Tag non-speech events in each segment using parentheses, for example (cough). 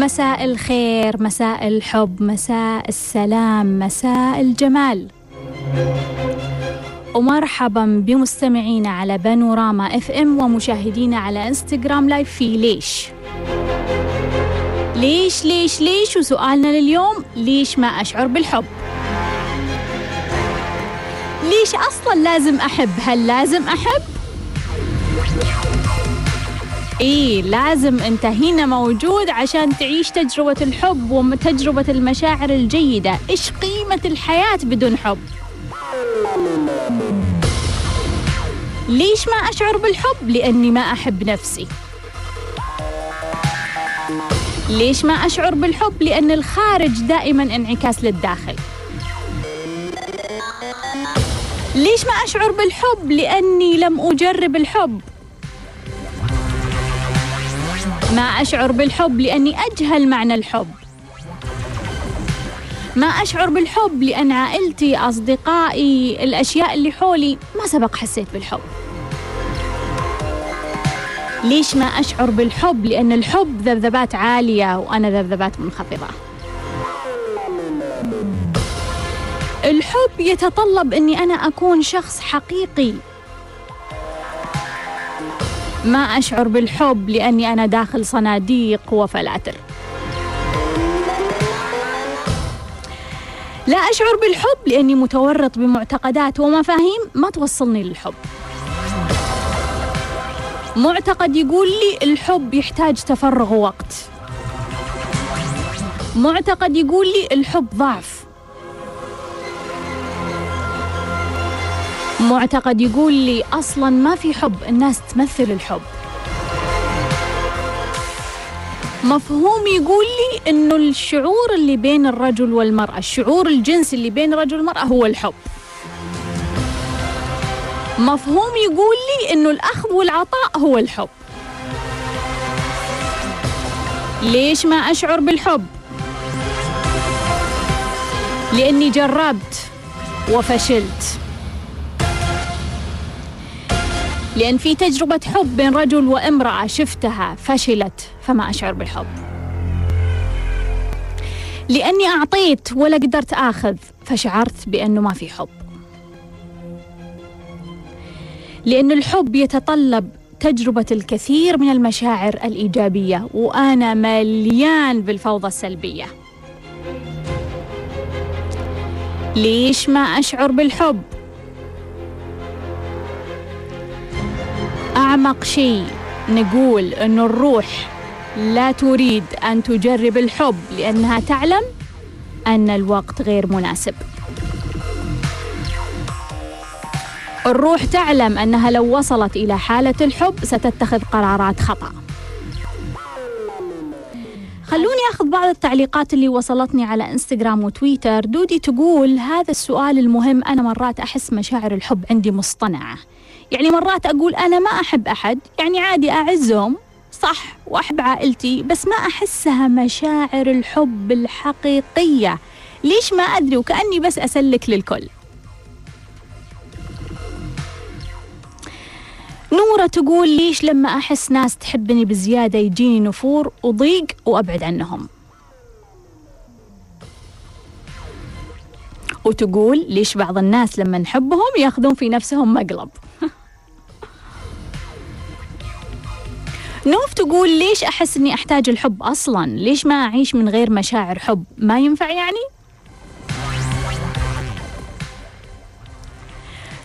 مساء الخير مساء الحب مساء السلام مساء الجمال. ومرحبا بمستمعينا على بانوراما FM ومشاهدينا على انستغرام live في ليش؟ ليش ليش ليش؟ وسؤالنا لليوم ليش ما أشعر بالحب؟ ليش أصلا لازم أحب؟ هل لازم أحب؟ إيه لازم أنت هنا موجود عشان تعيش تجربة الحب وتجربة المشاعر الجيدة. إيش قيمة الحياة بدون حب؟ ليش ما أشعر بالحب؟ لأني ما أحب نفسي. ليش ما أشعر بالحب؟ لأن الخارج دائما انعكاس للداخل. ليش ما أشعر بالحب؟ لأني لم أجرب الحب. ما أشعر بالحب لأني أجهل معنى الحب. ما أشعر بالحب لأن عائلتي أصدقائي الأشياء اللي حولي ما سبق حسيت بالحب. ليش ما أشعر بالحب؟ لأن الحب ذبذبات عالية وأنا ذبذبات منخفضة. الحب يتطلب أني أنا أكون شخص حقيقي ما أشعر بالحب لأني أنا داخل صناديق وفلاتر. لا أشعر بالحب لأني متورط بمعتقدات ومفاهيم ما توصلني للحب. معتقد يقول لي الحب يحتاج تفرغ وقت. معتقد يقول لي الحب ضعف. معتقد يقول لي أصلا ما في حب الناس تمثل الحب. مفهوم يقول لي إنه الشعور اللي بين الرجل والمرأة الشعور الجنسي اللي بين الرجل والمرأة هو الحب. مفهوم يقول لي إنه الاخذ والعطاء هو الحب. ليش ما أشعر بالحب؟ لأني جربت وفشلت. لأن في تجربة حب بين رجل وامرأة شفتها فشلت فما أشعر بالحب. لأني أعطيت ولا قدرت آخذ فشعرت بأنه ما في حب. لأن الحب يتطلب تجربة الكثير من المشاعر الإيجابية وأنا مليان بالفوضى السلبية. ليش ما أشعر بالحب؟ أعمق شيء. نقول أن الروح لا تريد أن تجرب الحب لأنها تعلم أن الوقت غير مناسب. الروح تعلم أنها لو وصلت إلى حالة الحب ستتخذ قرارات خطأ. خلوني أخذ بعض التعليقات اللي وصلتني على إنستغرام وتويتر. دودي تقول هذا السؤال المهم. أنا مرات أحس مشاعر الحب عندي مصطنعة. يعني مرات أقول أنا ما أحب أحد يعني عادي أعزهم صح وأحب عائلتي بس ما أحسها مشاعر الحب الحقيقية. ليش ما أدري؟ وكأني بس أسلك للكل. نورة تقول ليش لما أحس ناس تحبني بزيادة يجيني نفور وضيق وأبعد عنهم؟ وتقول ليش بعض الناس لما نحبهم ياخذون في نفسهم مقلب؟ نوف تقول ليش أحس أني أحتاج الحب أصلا؟ ليش ما أعيش من غير مشاعر حب؟ ما ينفع يعني؟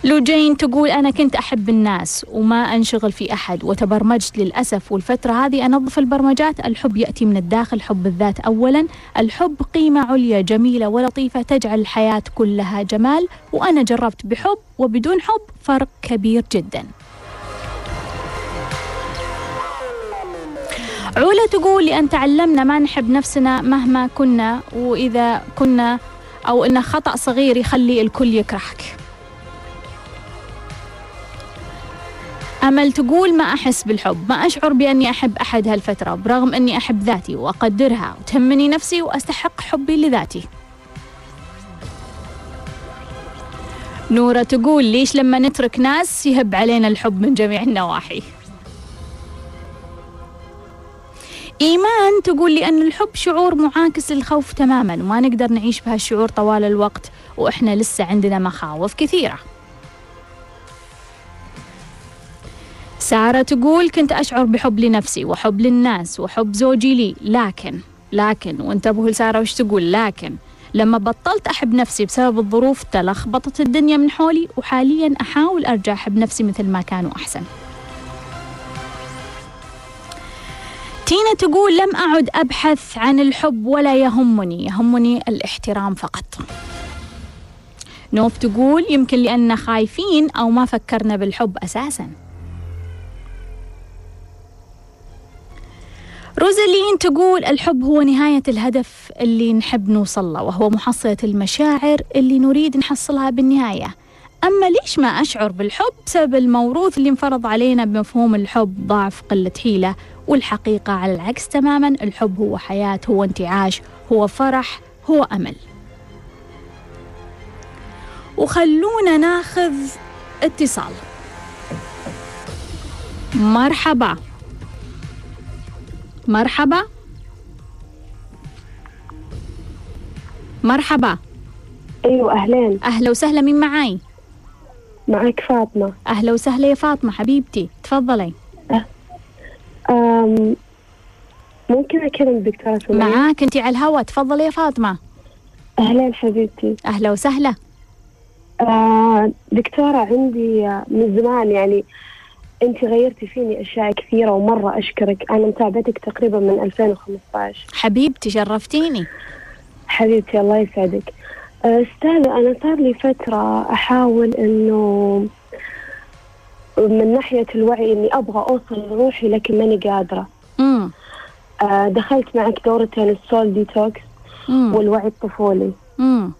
لوجين تقول أنا كنت أحب الناس وما أنشغل في أحد وتبرمجت للأسف والفترة هذه أنظف البرمجات الحب يأتي من الداخل حب الذات أولا. الحب قيمة عليا جميلة ولطيفة تجعل الحياة كلها جمال. وأنا جربت بحب وبدون حب فرق كبير جداً. علا تقول لأن تعلمنا ما نحب نفسنا مهما كنا وإذا كنا أو إن خطأ صغير يخلي الكل يكرهك. أمل تقول ما أحس بالحب ما أشعر بأني أحب أحد هالفترة برغم أني أحب ذاتي وأقدرها وتهمني نفسي وأستحق حبي لذاتي. نورة تقول ليش لما نترك ناس يهب علينا الحب من جميع النواحي؟ إيمان تقول لي أن الحب شعور معاكس للخوف تماما وما نقدر نعيش بهالشعور طوال الوقت وإحنا لسه عندنا مخاوف كثيرة. سارة تقول كنت أشعر بحب لنفسي وحب للناس وحب زوجي لي لكن لكن وانتبهوا لسارة وش تقول؟ لكن لما بطلت أحب نفسي بسبب الظروف تلخبطت الدنيا من حولي وحاليا أحاول أرجع أحب نفسي مثل ما كانوا أحسن. تينا تقول لم أعد أبحث عن الحب ولا يهمني يهمني الاحترام فقط. نوف تقول يمكن لأننا خايفين أو ما فكرنا بالحب أساساً. روزالين تقول الحب هو نهاية الهدف اللي نحب نوصل له وهو محصلة المشاعر اللي نريد نحصلها بالنهاية. أما ليش ما أشعر بالحب؟ بسبب الموروث اللي انفرض علينا بمفهوم الحب ضعف قلة حيلة. والحقيقة على العكس تماما الحب هو حياة هو انتعاش هو فرح هو أمل. وخلونا ناخذ اتصال. مرحبا. مرحبا. مرحبا. أيوه أهلين. أهلا وسهلا مين معاي؟ معك فاطمة. أهلا وسهلا يا فاطمة حبيبتي تفضلي. أم ممكن أكلم الدكتورة سمية؟ معاك انت على الهوا تفضلي يا فاطمة. اهلين حبيبتي. أهلا وسهلا. آه دكتورة عندي من زمان يعني انت غيرتي فيني أشياء كثيرة ومرة أشكرك. أنا متابعتك تقريبا من 2015 حبيبتي شرفتيني. حبيبتي الله يسعدك. آه، استاذة أنا صار لي فترة أحاول إنه من ناحية الوعي إني أبغى أوصل لروحي لكن ماني قادرة. امم آه، دخلت معك دورتين السول ديتوكس امم والوعي الطفولي. امم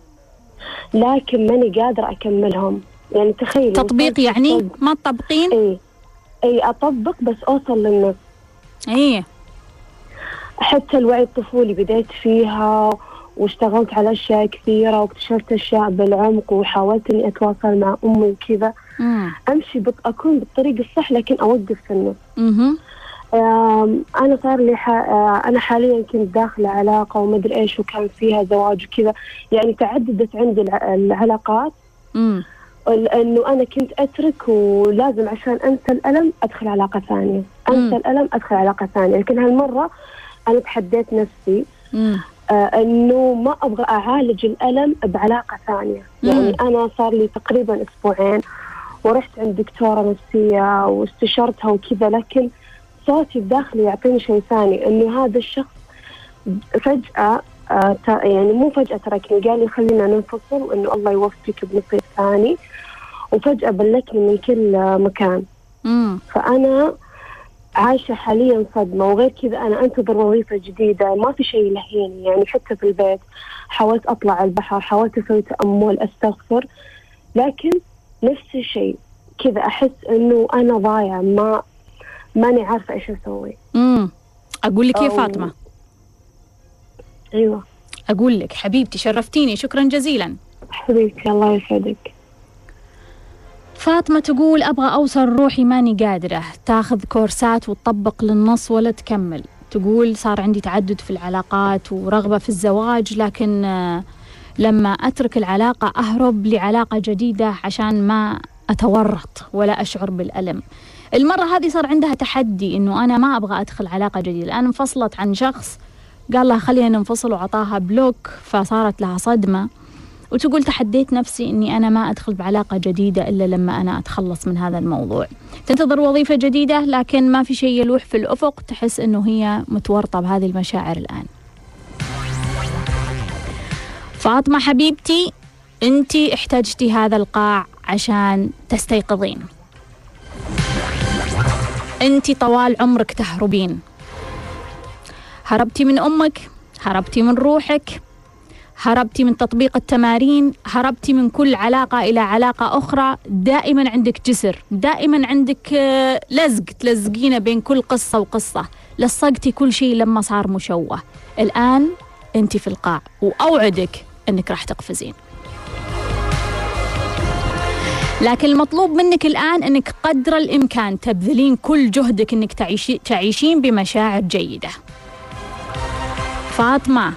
لكن ماني قادرة أكملهم. يعني تخيل تطبيق يعني؟ ما تطبقين؟ إي إي أطبق بس أوصل للنص. إيه. حتى الوعي الطفولي بديت فيها واشتغلت على أشياء كثيرة واكتشفت أشياء بالعمق وحاولت إني أتواصل مع أمي وكذا. أمشي بط... أكون بالطريق الصح لكن أوقف في النص. أنا صار لي ح... آه، أنا حاليا كنت داخلة علاقة ومدري إيش وكان فيها زواج وكذا. يعني تعددت عندي الع- العلاقات. لأنه أنا كنت أترك ولازم عشان أنسى الألم أدخل علاقة ثانية، أنسى مم. الألم أدخل علاقة ثانية، لكن هالمرة أنا تحديت نفسي. إنه ما أبغى أعالج الألم بعلاقة ثانية، يعني أنا صار لي تقريبا أسبوعين ورحت عند دكتورة نفسية واستشرتها وكذا لكن صوتي بداخلي يعطيني شيء ثاني إنه هذا الشخص فجأة آه يعني مو فجأة تركني قال لي خلينا ننفصل وإنه الله يوفقك بنصيب ثاني وفجأة بلكني من كل آه، مكان فأنا عايشة حاليا صدمة وغير كذا أنا أنتظر وظيفة جديدة ما في شيء يلهيني يعني حتى في البيت. حاولت أطلع البحر حاولت أسوي تأمل أستغفر لكن نفس الشيء. كذا أحس إنه أنا ضايعة ما ماني عارفة إيش أسوي. امم أقول لك يا فاطمة. أيوة. أقول لك حبيبتي شرفتيني شكرا جزيلا. حبيبتي الله يسعدك. فاطمة تقول أبغى أوصل روحي ماني قادرة. تاخذ كورسات وتطبق للنص ولا تكمل. تقول صار عندي تعدد في العلاقات ورغبة في الزواج لكن آه، لما أترك العلاقة أهرب لعلاقة جديدة عشان ما أتورط ولا أشعر بالألم. المرة هذه صار عندها تحدي إنه أنا ما أبغى أدخل علاقة جديدة. الآن انفصلت عن شخص قال لها خلينا ننفصل وعطاها بلوك فصارت لها صدمة. وتقول تحديت نفسي إني أنا ما أدخل بعلاقة جديدة إلا لما أنا أتخلص من هذا الموضوع. تنتظر وظيفة جديدة لكن ما في شيء يلوح في الأفق تحس إنه هي متورطة بهذه المشاعر الآن. فاطمة حبيبتي أنت احتجتي هذا القاع عشان تستيقظين. أنت طوال عمرك تهربين. هربتي من أمك، هربتي من روحك، هربتي من تطبيق التمارين هربتي من كل علاقة إلى علاقة أخرى دائما عندك جسر دائما عندك آه، لزق تلزقينه بين كل قصة وقصة. لصقتي كل شيء لما صار مشوه. الآن أنت في القاع وأوعدك أنك راح تقفزين. لكن المطلوب منك الآن أنك قدر الإمكان تبذلين كل جهدك أنك تعيشي تعيشين بمشاعر جيدة. فاطمة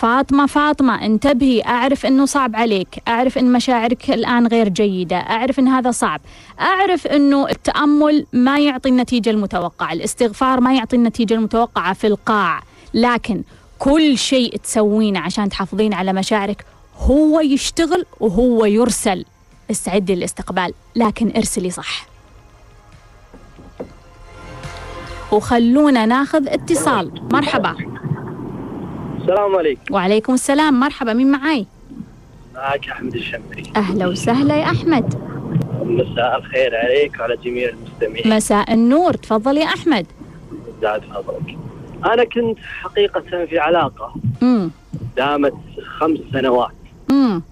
فاطمة فاطمة انتبهي أعرف أنه صعب عليك أعرف أن مشاعرك الآن غير جيدة أعرف أن هذا صعب أعرف أنه التأمل ما يعطي النتيجة المتوقعة الاستغفار ما يعطي النتيجة المتوقعة في القاع لكن كل شيء تسوينه عشان تحافظين على مشاعرك هو يشتغل وهو يرسل. استعدي للاستقبال لكن ارسلي صح. وخلونا ناخذ اتصال. مرحبا. السلام عليكم. وعليكم السلام. مرحبا مين معاي؟ معك أحمد الشمري. أهلا وسهلا يا أحمد. مساء الخير عليك وعلى جميع المستمعين. مساء النور. تفضل يا أحمد. زاد فضلك. أنا كنت حقيقة في علاقة امم دامت خمس سنوات. امم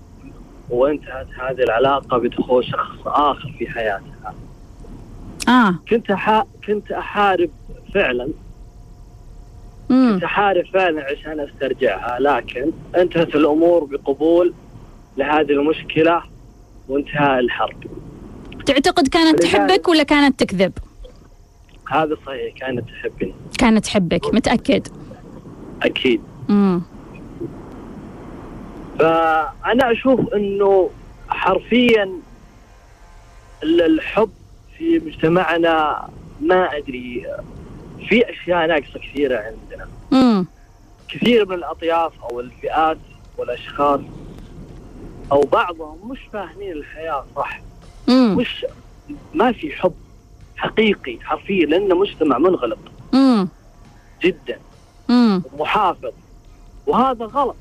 وانتهت هذه العلاقة بدخول شخص آخر في حياتها. آه. كنت أح... كنت أحارب فعلا كنت احارب فعلا عشان استرجعها لكن انتهت الأمور بقبول لهذه المشكلة وانتهاء الحرب. تعتقد كانت تحبك ولا كانت تكذب؟ هذا صحيح كانت تحبني. كانت تحبك متأكد؟ أكيد. امم فأنا أشوف إنه حرفيا ال- الحب في مجتمعنا ما أدري في أشياء ناقصة كثيرة عندنا. امم كثير من الأطياف أو الفئات والأشخاص أو بعضهم مش فاهمين الحياة صح. امم مش ما في حب حقيقي حرفيا لأنه مجتمع منغلق جدا محافظ وهذا غلط.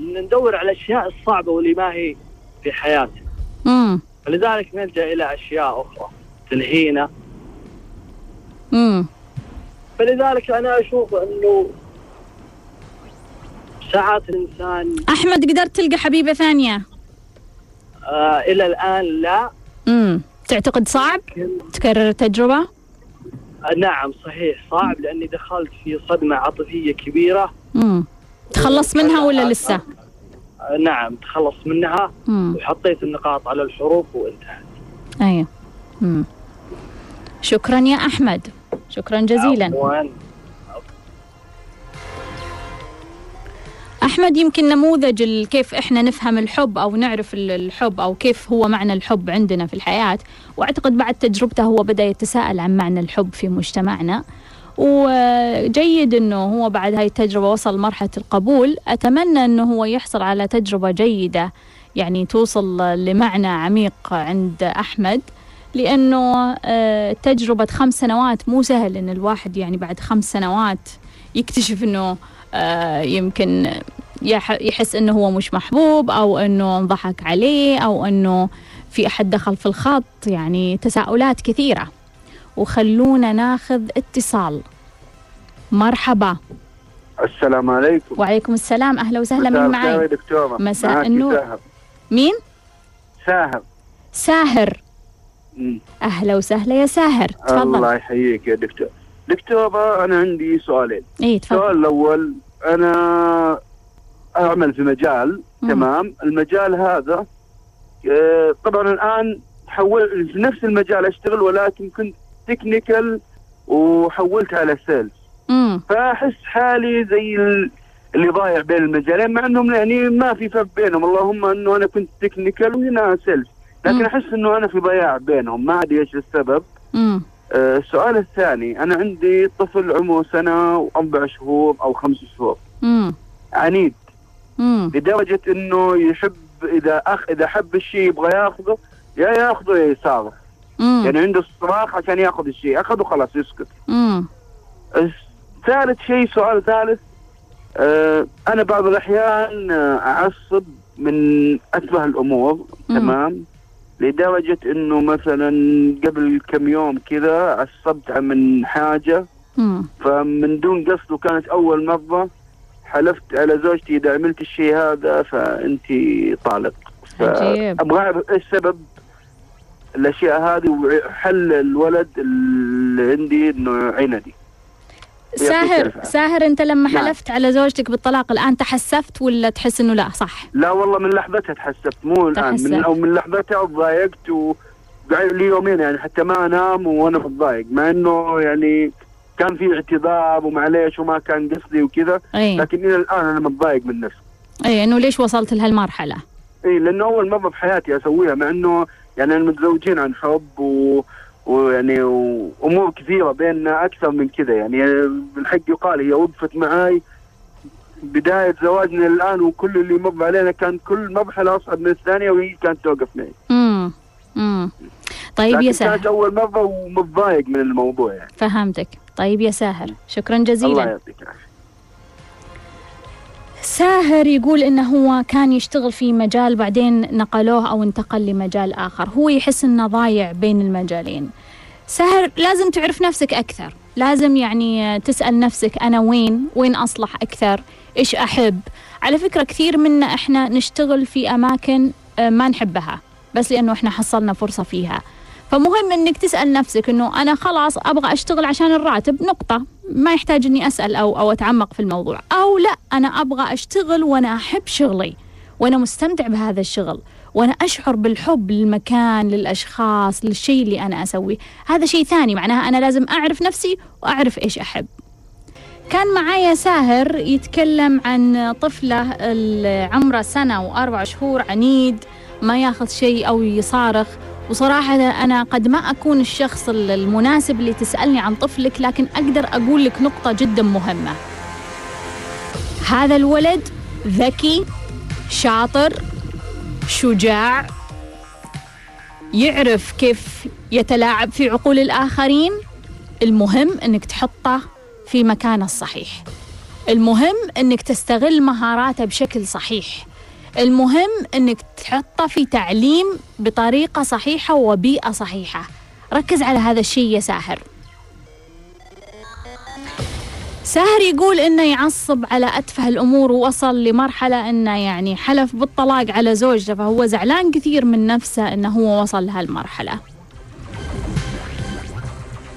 إن ندور على الأشياء الصعبة واللي ما هي في حياتنا. امم فلذلك نلجأ إلى أشياء أخرى. تلهينا. امم فلذلك أنا أشوف أنه ساعات الإنسان أحمد قدرت تلقى حبيبة ثانية؟ آه إلى الآن لا. امم تعتقد صعب تكرر التجربة؟ آه نعم صحيح صعب لأني دخلت في صدمة عاطفية كبيرة. امم تخلص منها ولا لسه؟ آه نعم تخلص منها امم وحطيت النقاط على الحروف وانتهت. أيوه. امم شكرا يا أحمد. شكرا جزيلا. عفواً. أحمد يمكن نموذج كيف إحنا نفهم الحب أو نعرف ال- الحب أو كيف هو معنى الحب عندنا في الحياة. وأعتقد بعد تجربته هو بدأ يتساءل عن معنى الحب في مجتمعنا. وجيد إنه هو بعد هاي التجربة وصل مرحلة القبول. أتمنى إنه هو يحصل على تجربة جيدة يعني توصل لمعنى عميق عند أحمد. لأنه آه، تجربة خمس سنوات مو سهل إن الواحد يعني بعد خمس سنوات يكتشف إنه آه، يمكن يح- يحس إنه هو مش محبوب أو إنه انضحك عليه أو إنه في أحد دخل في الخط يعني تساؤلات كثيرة. وخلونا ناخذ اتصال. مرحبا. السلام عليكم. وعليكم السلام. أهلا وسهلا من معي؟ مساء النور. مين؟ ساهر ساهر. أهلا وسهلا يا ساهر. تفضل. الله يحييك يا دكتور. دكتورة أنا عندي سؤالين. اي تفضل. السؤال الأول أنا أعمل في مجال مم. تمام؟ المجال هذا آه، طبعا الآن حول في نفس المجال أشتغل ولكن كنت technical وحولت على sales فأحس حالي زي ال- اللي ضايع بين المجالين مع إنهم يعني ما في فرق بينهم. اللهم إنه أنا كنت technical وهنا sales. لكن أحس إنه أنا في ضياع بينهم ما ادري إيش السبب. آه، السؤال الثاني أنا عندي طفل عمره سنة وأربع شهور أو خمس شهور. امم عنيد. امم لدرجة إنه يحب إذا اخ إذا حب الشيء يبغى ياخذه يا ياخذه يا يصارخ يعني عنده الصراخ عشان ياخذ الشيء أخذه خلاص يسكت. ثالث شيء سؤال ثالث آه أنا بعض الأحيان آه، أعصب من اتفه الأمور مم. تمام؟ لدرجة إنه مثلا قبل كم يوم كذا عصبت من حاجة. امم فمن دون قصد وكانت أول مرة حلفت على زوجتي إذا عملت الشيء هذا فأنت طالق. أبغى أعرف إيش سبب الأشياء هذه وحل الولد اللي عندي إنه عندي ساهر. ساهر أنت لما نعم. حلفت على زوجتك بالطلاق الآن تحسفت ولا تحس إنه لا؟ صح. لا والله من لحظتها تحسبت مو الآن. من أو من لحظتها تضايقت وقعد لي يومين يعني حتى ما أنام وأنا متضايق. مع إنه يعني كان في اعتذار ومعليش وما كان قصدي وكذا أي. لكن إلى الآن أنا متضايق من نفسي. أي إنه ليش وصلت لهالمرحلة؟ إي لأنه أول مرة في حياتي أسويها مع إنه يعني أنا متزوجين عن حب و ويعني وأمور كثيرة بيننا أكثر من كذا. يعني بالحق يقال هي وقفت معاي بداية زواجنا الآن وكل اللي مر علينا كان كل مرحلة أصعب من الثانية وهي كانت توقف معي. امم امم طيب يا ساهر. كانت أول مرة ومتضايق من الموضوع يعني. فهمتك. طيب يا ساهر شكرا الله جزيلا يعطيك العافية. ساهر يقول إنه هو كان يشتغل في مجال بعدين نقلوه أو انتقل لمجال آخر. هو يحس إنه ضايع بين المجالين. ساهر لازم تعرف نفسك أكثر. لازم يعني تسأل نفسك أنا وين؟ وين أصلح أكثر؟ إيش أحب؟ على فكرة كثير منا إحنا نشتغل في أماكن آه، ما نحبها بس لأنه إحنا حصلنا فرصة فيها. فمهم إنك تسأل نفسك إنه أنا خلاص أبغى أشتغل عشان الراتب نقطة. ما يحتاج إني أسأل أو أو أتعمق في الموضوع. أو لا أنا أبغى أشتغل وأنا أحب شغلي وأنا مستمتع بهذا الشغل وأنا أشعر بالحب للمكان للأشخاص للشيء اللي أنا أسويه. هذا شيء ثاني معناها أنا لازم أعرف نفسي وأعرف إيش أحب. كان معايا ساهر يتكلم عن طفله عمره سنة وأربع شهور عنيد ما ياخذ شيء أو يصارخ وصراحة أنا قد ما أكون الشخص المناسب اللي تسألني عن طفلك لكن أقدر أقول لك نقطة جدا مهمة. هذا الولد ذكي شاطر شجاع يعرف كيف يتلاعب في عقول الآخرين. المهم أنك تحطه في مكانه الصحيح. المهم أنك تستغل مهاراته بشكل صحيح. المهم إنك تحطه في تعليم بطريقة صحيحة وبيئة صحيحة. ركز على هذا الشيء يا ساهر. ساهر يقول إنه يعصب على أتفه الأمور ووصل لمرحلة إنه يعني حلف بالطلاق على زوجته فهو زعلان كثير من نفسه إنه هو وصل لهالمرحلة.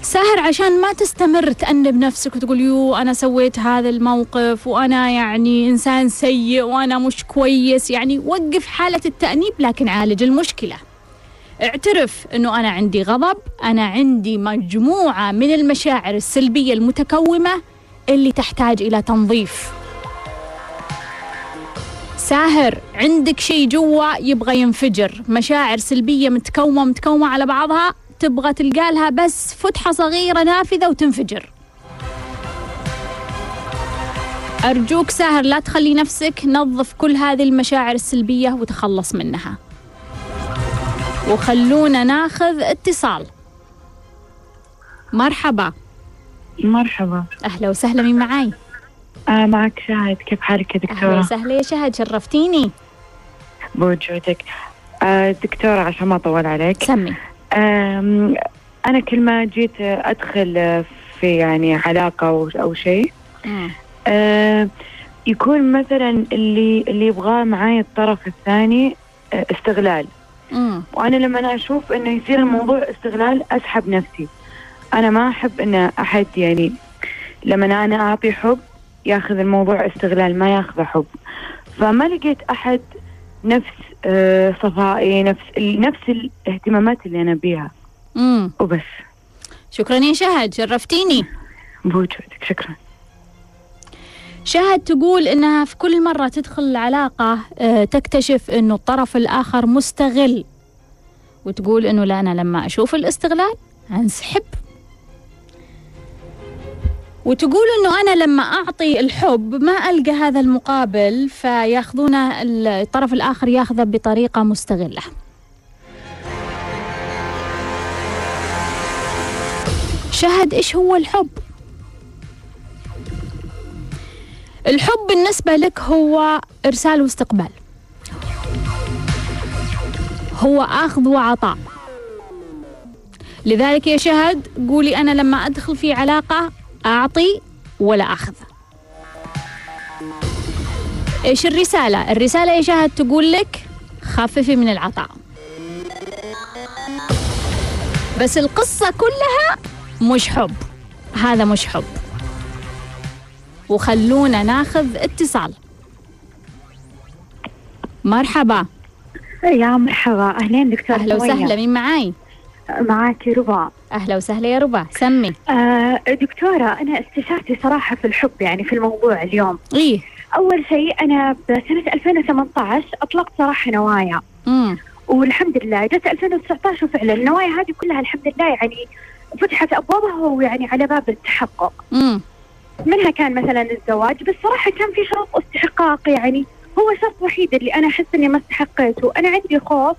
ساهر عشان ما تستمر تأنب نفسك وتقول يو أنا سويت هذا الموقف وأنا يعني إنسان سيء وأنا مش كويس. يعني وقف حالة التأنيب لكن عالج المشكلة. اعترف أنه أنا عندي غضب أنا عندي مجموعة من المشاعر السلبية المتكومة اللي تحتاج إلى تنظيف. ساهر عندك شيء جوا يبغى ينفجر. مشاعر سلبية متكومة متكومة على بعضها؟ تبغى تلقى لها بس فتحة صغيرة نافذة وتنفجر. أرجوك ساهر لا تخلي نفسك نظف كل هذه المشاعر السلبية وتخلص منها. وخلونا ناخذ اتصال. مرحبا. مرحبا. أهلا وسهلا من معاي؟ آه معك شاهد. كيف حالك يا أهلا دكتورة وسهلا يا شهد شرفتيني. بوجودك. آه دكتورة عشان ما أطول عليك. سمي. أنا كل ما جيت أدخل في يعني علاقة أو, أو شيء يكون مثلا اللي اللي يبغاه معاي الطرف الثاني آه استغلال. مم. وأنا لما أنا أشوف إنه يصير الموضوع استغلال أسحب نفسي. أنا ما أحب إن أحد يعني لما أنا أعطي حب ياخذ الموضوع استغلال ما ياخذه حب. فما لقيت أحد نفس آه، صفائي نفس نفس الاهتمامات اللي أنا بيها. مم. وبس. شكرا يا شهد شرفتيني. بوجودك شكرا. شهد تقول إنها في كل مرة تدخل العلاقة آه، تكتشف إنه الطرف الآخر مستغل وتقول إنه لا أنا لما أشوف الاستغلال أنسحب. وتقول إنه أنا لما أعطي الحب ما ألقى هذا المقابل فياخذونه الطرف الآخر ياخذه بطريقة مستغلة. شهد إيش هو الحب؟ الحب بالنسبة لك هو إرسال واستقبال. هو أخذ وعطاء. لذلك يا شهد قولي أنا لما أدخل في علاقة أعطي ولا أخذ. إيش الرسالة؟ الرسالة يا شهد تقول لك؟ خففي من العطاء. بس القصة كلها مش حب. هذا مش حب. وخلونا ناخذ اتصال. مرحبا. يا مرحبا. أهلين دكتورة أهلا. وسهلا. مين معاي؟ معاكي ربا. أهلا وسهلا يا ربا سمي. آه دكتورة أنا استشارتي صراحة في الحب يعني في الموضوع اليوم. إيه. أول شيء أنا بسنة 2018 أطلقت صراحة نوايا. مم. والحمد لله جت 2019 وفعلا النوايا هذه كلها الحمد لله يعني فتحت أبوابها ويعني على باب التحقق. مم. منها كان مثلا الزواج بس صراحة كان في شرط استحقاق يعني هو شرط وحيد اللي أنا أحس إني ما استحقيته أنا عندي خوف.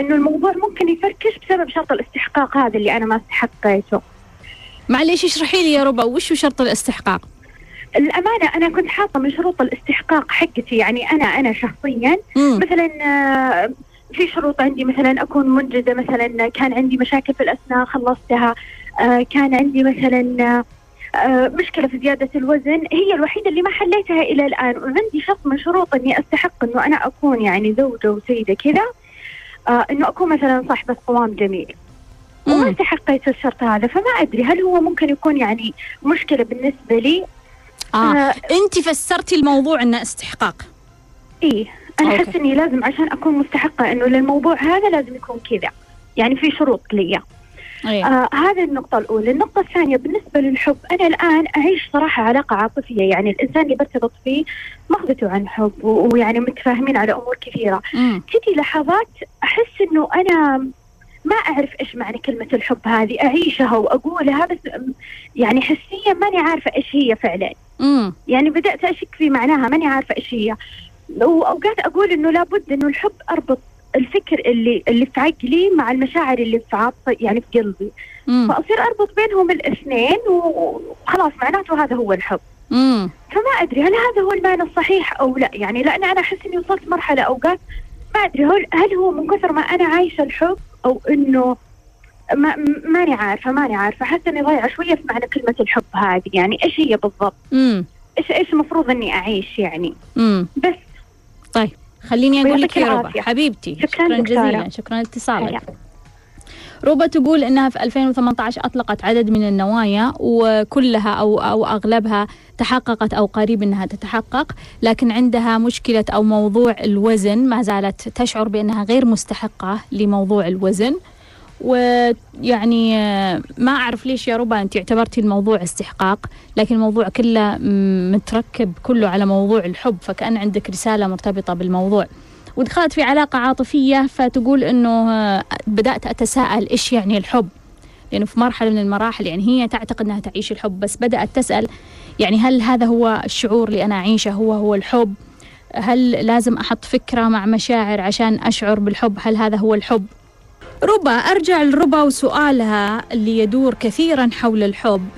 إنه الموضوع ممكن يفركش بسبب شرط الاستحقاق هذا اللي أنا ما استحقيته معليش اشرحي لي يا ربا وش شرط الاستحقاق الأمانة أنا كنت حاطة من شروط الاستحقاق حقتي يعني أنا أنا شخصيا مم. مثلا آه، في شروط عندي مثلا أكون منجزة مثلا كان عندي مشاكل في الأسنان خلصتها آه، كان عندي مثلا آه، مشكلة في زيادة الوزن هي الوحيدة اللي ما حليتها إلى الآن وعندي شرط من شروط إني أستحق إنه أنا أكون يعني زوجة وسيدة كذا آه، إنه أكون مثلا صاحبة قوام جميل وما. استحقيت الشرط هذا فما أدري هل هو ممكن يكون يعني مشكلة بالنسبة لي آه. آه، أنت فسرتي الموضوع أنه استحقاق إيه أنا. أحس إني لازم عشان أكون مستحقة إنه للموضوع هذا لازم يكون كذا يعني في شروط لي إيه. آه هذه النقطة الأولى، النقطة الثانية بالنسبة للحب أنا الآن أعيش صراحة علاقة عاطفية يعني الإنسان اللي برتبط فيه ماخذته عن حب ويعني متفاهمين على أمور كثيرة، مم. تجي لحظات أحس إنه أنا ما أعرف إيش معنى كلمة الحب هذه، أعيشها وأقولها بس يعني حسيا ماني عارفة إيش هي فعلا. مم. يعني بدأت أشك في معناها ماني عارفة إيش هي وأوقات أقول إنه لابد إنه الحب أربط الفكر اللي اللي في عقلي مع المشاعر اللي في عاطفي يعني في قلبي. مم. فأصير أربط بينهم الاثنين وخلاص معناته هذا هو الحب. مم. فما أدري هل هذا هو المعنى الصحيح أو لا. يعني لأن أنا أحس إني وصلت مرحلة أوقات ما أدري هل, هل هو من كثر ما أنا عايشة الحب أو إنه ما ماني عارفة ماني عارفة. حاسة إني ضايعة شوية في معنى كلمة الحب هذه. يعني إيش هي بالضبط؟ مم. إيش إيش المفروض إني أعيش يعني؟ مم. بس. طيب. خليني أقول لك يا ربا. حبيبتي شكراً شكرا. جزيلا شكرا لاتصالك. ربا تقول إنها في 2018 أطلقت عدد من النوايا وكلها أو أو أغلبها تحققت أو قريب إنها تتحقق لكن عندها مشكلة أو موضوع الوزن ما زالت تشعر بأنها غير مستحقة لموضوع الوزن ويعني آه، ما أعرف ليش يا ربا أنت اعتبرتي الموضوع استحقاق لكن الموضوع كله متركب كله على موضوع الحب فكأن عندك رسالة مرتبطة بالموضوع. ودخلت في علاقة عاطفية فتقول إنه آه، بدأت أتساءل إيش يعني الحب؟ لأنه في مرحلة من المراحل يعني هي تعتقد إنها تعيش الحب بس بدأت تسأل يعني هل هذا هو الشعور اللي أنا أعيشه؟ هو هو الحب؟ هل لازم أحط فكرة مع مشاعر عشان أشعر بالحب؟ هل هذا هو الحب؟ ربا أرجع لربا وسؤالها اللي يدور كثيرا حول الحب.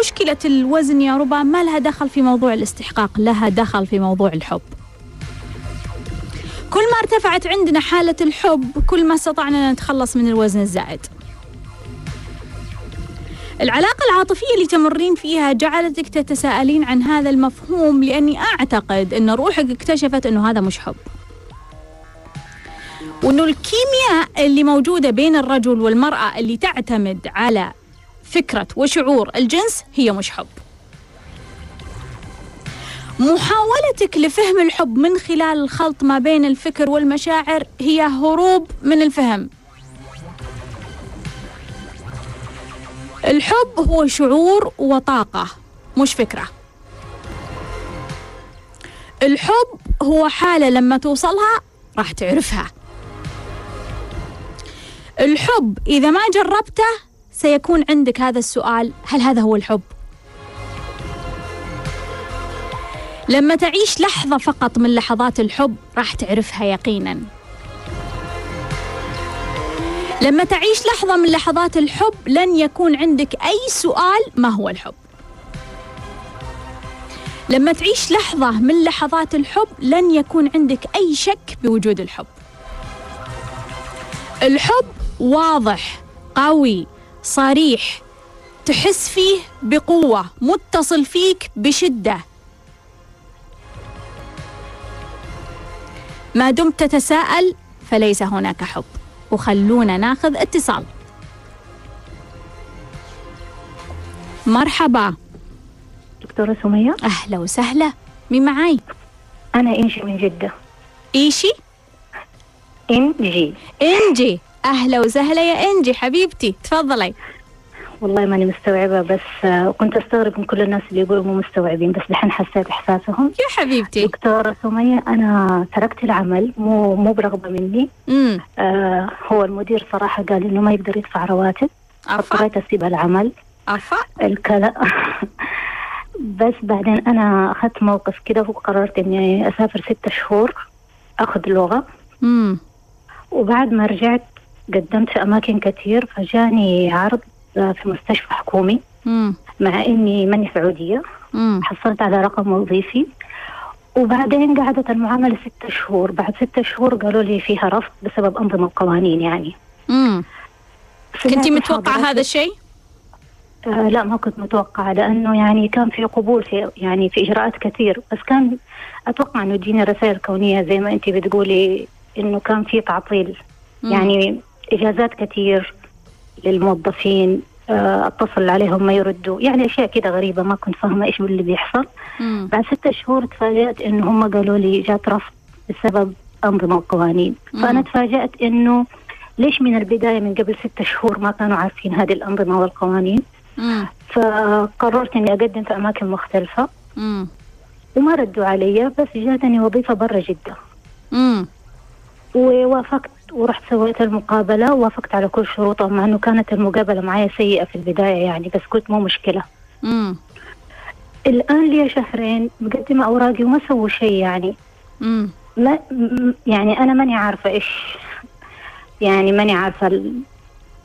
مشكلة الوزن يا ربا ما لها دخل في موضوع الاستحقاق لها دخل في موضوع الحب. كل ما ارتفعت عندنا حالة الحب كل ما استطعنا نتخلص من الوزن الزائد. العلاقة العاطفية اللي تمرين فيها جعلتك تتساءلين عن هذا المفهوم لأني أعتقد أن روحك اكتشفت أنه هذا مش حب. وأنه الكيمياء اللي موجودة بين الرجل والمرأة اللي تعتمد على فكرة وشعور الجنس هي مش حب. محاولتك لفهم الحب من خلال الخلط ما بين الفكر والمشاعر هي هروب من الفهم. الحب هو شعور وطاقة مش فكرة. الحب هو حالة لما توصلها راح تعرفها. الحب إذا ما جربته سيكون عندك هذا السؤال هل هذا هو الحب؟ لما تعيش لحظة فقط من لحظات الحب راح تعرفها يقينا. لما تعيش لحظة من لحظات الحب لن يكون عندك أي سؤال ما هو الحب. لما تعيش لحظة من لحظات الحب لن يكون عندك أي شك بوجود الحب. الحب واضح قوي صريح. تحس فيه بقوة متصل فيك بشدة. ما دمت تتساءل فليس هناك حب. وخلونا ناخذ اتصال. مرحبا. دكتورة سمية؟ أهلا وسهلا. مين معاي؟ أنا إنجي من جدة. إيشي؟ إنجي. إنجي. أهلا وسهلا يا إنجي حبيبتي. تفضلي. والله ماني مستوعبة بس آه، كنت أستغرب من كل الناس اللي يقولوا مو مستوعبين بس دحين حسيت إحساسهم. يا حبيبتي. دكتورة سمية أنا تركت العمل مو مو برغبة مني. آه هو المدير صراحة قال إنه ما يقدر يدفع رواتب. اضطريت أسيب العمل. عفا الكلام (laughs) بس بعدين أنا أخذت موقف كده وقررت إني أسافر ستة شهور أخذ لغة. امم وبعد ما رجعت قدمت في أماكن كثير فجاني عرض في مستشفى حكومي مع إني ماني سعودية. حصلت على رقم وظيفي. وبعدين قعدت المعاملة ستة شهور. بعد ستة شهور قالوا لي فيها رفض بسبب أنظمة القوانين يعني. امم كنتي متوقعة هذا الشيء؟ آه لا ما كنت متوقعة لأنه يعني كان في قبول في يعني في إجراءات كثير. بس كان أتوقع إنه تجيني رسائل كونية زي ما أنت بتقولي إنه كان في تعطيل. مم. يعني إجازات كثير للموظفين آه، اتصل عليهم ما يردوا يعني أشياء كده غريبة ما كنت فاهمة إيش اللي بيحصل مم. بعد ستة شهور تفاجأت إنه هم قالوا لي جات رفض بسبب أنظمة وقوانين مم. فأنا تفاجأت إنه ليش من البداية من قبل ستة شهور ما كانوا عارفين هذه الأنظمة والقوانين مم. فقررت إني أقدم في أماكن مختلفة مم. وما ردوا علي بس جاتني وظيفة برا جدة مم. ووافقت ورحت سويت المقابلة ووافقت على كل شروطهم مع أنه كانت المقابلة معي سيئة في البداية يعني بس قلت مو مشكلة مم. الآن لي شهرين مقدمة أوراقي وما سووا شيء يعني مم. ما يعني أنا ماني عارفة إيش يعني ماني عارفة ال-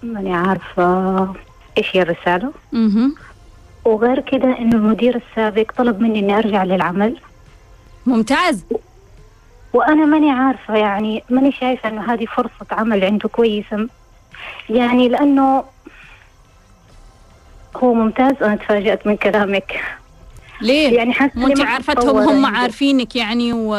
ماني عارفة إيش هي الرسالة مهم. وغير كده إنه المدير السابق طلب مني إني أرجع للعمل ممتاز وأنا ماني عارفة يعني ماني شايفة إنه هذه فرصة عمل عنده كويسة يعني لأنه هو ممتاز أنا تفاجأت من كلامك ليه؟ يعني إني أنت عارفتهم هم. عارفينك يعني و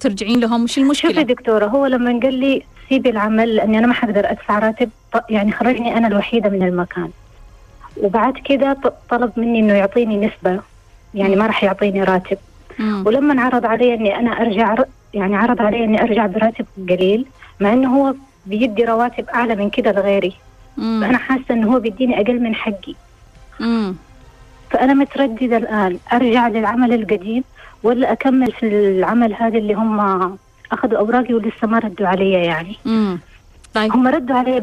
ترجعين لهم وش شوفي المشكلة؟ دكتورة هو لما قال لي سيبي العمل لأني أنا ما حقدر أدفع راتب يعني خرجني أنا الوحيدة من المكان وبعد ط- طلب مني إنه يعطيني نسبة يعني ما راح يعطيني راتب مم. ولما عرض علي إني أنا أرجع ر- يعني عرض علي إني أرجع براتب قليل مع إنه هو بيدي رواتب أعلى من كده لغيري مم. فأنا حاسة إنه هو بيديني أقل من حقي مم. فأنا مترددة الآن أرجع للعمل القديم ولا أكمل في العمل هذا اللي هم أخذوا أوراقي ولسه ما ردوا علي يعني مم. طيب هم ردوا علي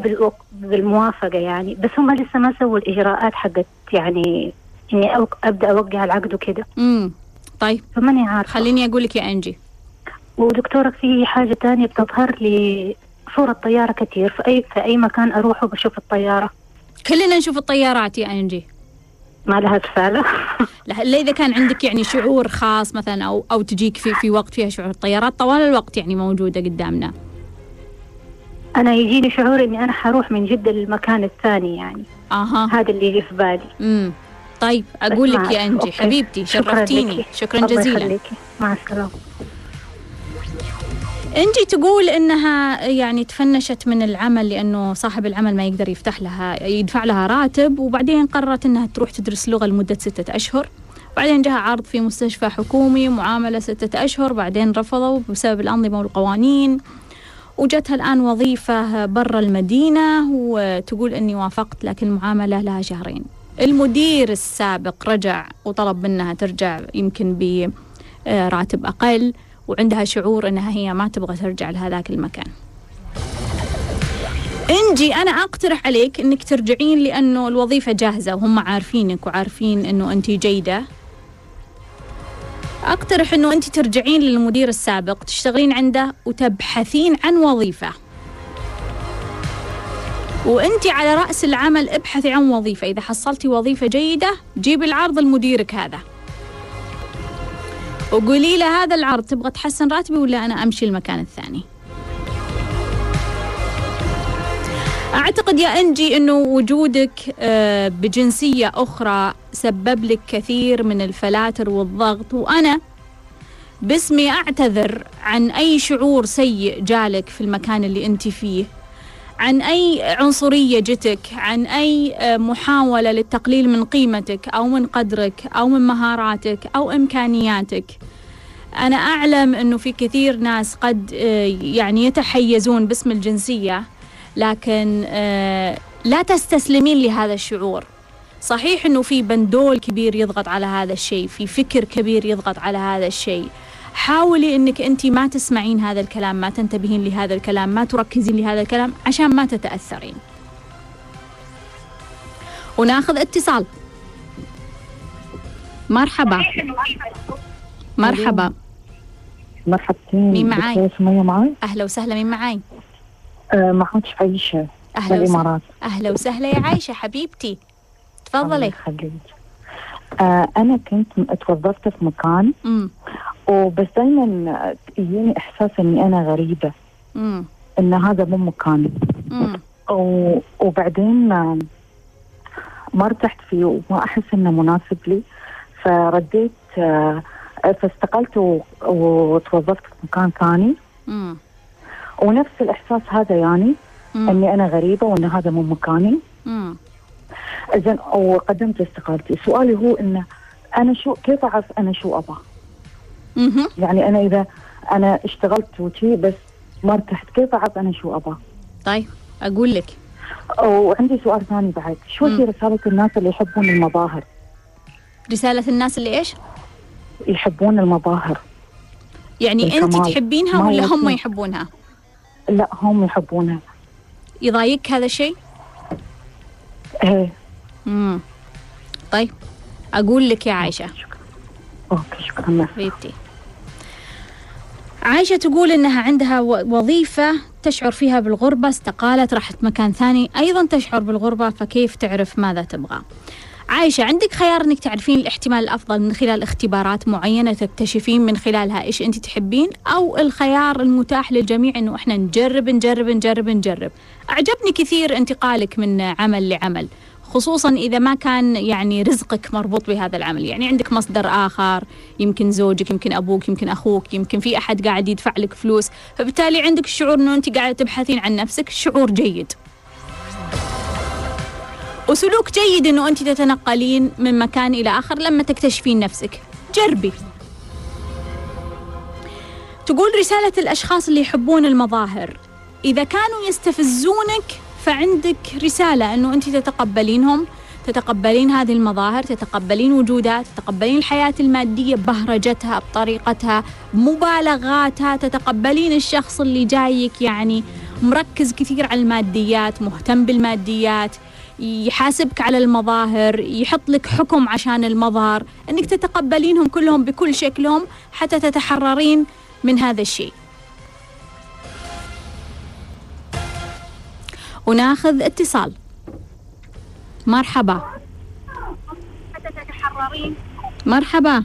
بالموافقة يعني بس هم لسه ما سووا الإجراءات حقت يعني إني أوق- أبدأ أوقع العقد وكده. طيب. فماني عارفة. خليني أقول لك يا أنجي. ودكتورة في حاجة تانية بتظهر لي صورة طيارة كتير. في أي في أي مكان أروح وبشوف الطيارة. كلنا نشوف الطيارات يا أنجي. ما لها رسالة (laughs) لا إذا كان عندك يعني شعور خاص مثلا أو أو تجيك في في وقت فيها شعور. الطيارات طوال الوقت يعني موجودة قدامنا. أنا يجيني شعور إني أنا حروح من جدة للمكان الثاني يعني. أها. هذا اللي يجي في بالي. امم طيب أقول لك يا. أنجي أوكي. حبيبتي شكراً شرفتيني. شكرا الله جزيلا. مع السلامة أنجي تقول إنها يعني تفنشت من العمل لأنه صاحب العمل ما يقدر يفتح لها يدفع لها راتب وبعدين قررت إنها تروح تدرس لغة لمدة ستة أشهر بعدين جاها عرض في مستشفى حكومي معاملة ستة أشهر بعدين رفضوا بسبب الأنظمة والقوانين وجتها الآن وظيفة برا المدينة وتقول إني وافقت لكن المعاملة لها شهرين المدير السابق رجع وطلب منها ترجع يمكن براتب أقل وعندها شعور إنها هي ما تبغى ترجع لهذاك المكان. إنجي أنا أقترح عليك إنك ترجعين لأنه الوظيفة جاهزة وهم عارفينك وعارفين إنه انت جيدة. أقترح إنه انت ترجعين للمدير السابق تشتغلين عنده وتبحثين عن وظيفة. وانت على رأس العمل ابحثي عن وظيفة، إذا حصلتي وظيفة جيدة جيبي العرض لمديرك هذا. وقولي له هذا العرض تبغى تحسن راتبي ولا أنا أمشي المكان الثاني؟ أعتقد يا إنجي إنه وجودك آه، بجنسية أخرى سبب لك كثير من الفلاتر والضغط. وأنا باسمي أعتذر عن أي شعور سيء جالك في المكان اللي أنت فيه. عن أي عنصرية جتك عن أي آه، محاولة للتقليل من قيمتك أو من قدرك أو من مهاراتك أو إمكانياتك. أنا أعلم أنه في كثير ناس قد آه، يعني يتحيزون باسم الجنسية لكن آه، لا تستسلمين لهذا الشعور. صحيح أنه في بندول كبير يضغط على هذا الشيء في فكر كبير يضغط على هذا الشيء. حاولي أنك أنت ما تسمعين هذا الكلام ما تنتبهين لهذا الكلام ما تركزين لهذا الكلام عشان ما تتأثرين. وناخذ اتصال. مرحبا. مرحبا. مرحبتين. مين معاي؟ سمية معاي؟ أهلا وسهلا مين معاي؟ آه معك عيشة من أهلا وسهلا. أهلا وسهلا يا عايشة حبيبتي. الله تفضلي يخليك. آه أنا كنت م- توظفت في مكان امم وبس دايما يجيني إحساس إني أنا غريبة. امم إن هذا مو مكاني و- وبعدين آه، ما ارتحت فيه وما أحس إنه مناسب لي. فرديت آه فاستقلت و- وتوظفت في مكان ثاني. امم ونفس الإحساس هذا يعني إني أنا غريبة وإن هذا مو مكاني. امم زين وقدمت استقالتي. سؤالي هو انه أنا شو كيف أعرف أنا شو أبغى؟ يعني أنا إذا أنا اشتغلت وشي بس ما ارتحت كيف أعرف أنا شو أبغى؟ طيب أقول لك. وعندي سؤال ثاني بعد. شو. هي رسالة الناس اللي يحبون المظاهر؟ رسالة الناس اللي إيش؟ يحبون المظاهر. يعني أنت. تحبينها ولا هم. يحبونها؟ لا هم يحبونها. يضايقك هذا الشيء؟ إيه. امم طيب أقول لك يا عايشه أوكي شكرا. حبيبتي عايشة تقول إنها عندها وظيفة تشعر فيها بالغربة استقالت راحت مكان ثاني أيضا تشعر بالغربة فكيف تعرف ماذا تبغى؟ عايشة عندك خيار إنك تعرفين الاحتمال الأفضل من خلال اختبارات معينة تكتشفين من خلالها إيش أنت تحبين أو الخيار المتاح للجميع إنه إحنا نجرب نجرب نجرب نجرب؟ أعجبني كثير انتقالك من عمل لعمل خصوصا إذا ما كان يعني رزقك مربوط بهذا العمل. يعني عندك مصدر آخر يمكن زوجك يمكن أبوك يمكن أخوك يمكن في أحد قاعد يدفع لك فلوس. فبالتالي عندك الشعور أنه أنت قاعدة تبحثين عن نفسك شعور جيد. وسلوك جيد أنه أنت تتنقلين من مكان إلى آخر لما تكتشفين نفسك. جربي. تقول رسالة الأشخاص اللي يحبون المظاهر. إذا كانوا يستفزونك فعندك رسالة أنه أنت تتقبلينهم تتقبلين هذه المظاهر تتقبلين وجودها تتقبلين الحياة المادية ببهرجتها بطريقتها بمبالغاتها تتقبلين الشخص اللي جايك يعني مركز كثير على الماديات مهتم بالماديات يحاسبك على المظاهر يحط لك حكم عشان المظهر إنك تتقبلينهم كلهم بكل شكلهم حتى تتحررين من هذا الشيء. وناخذ اتصال. مرحبا. مرحبا.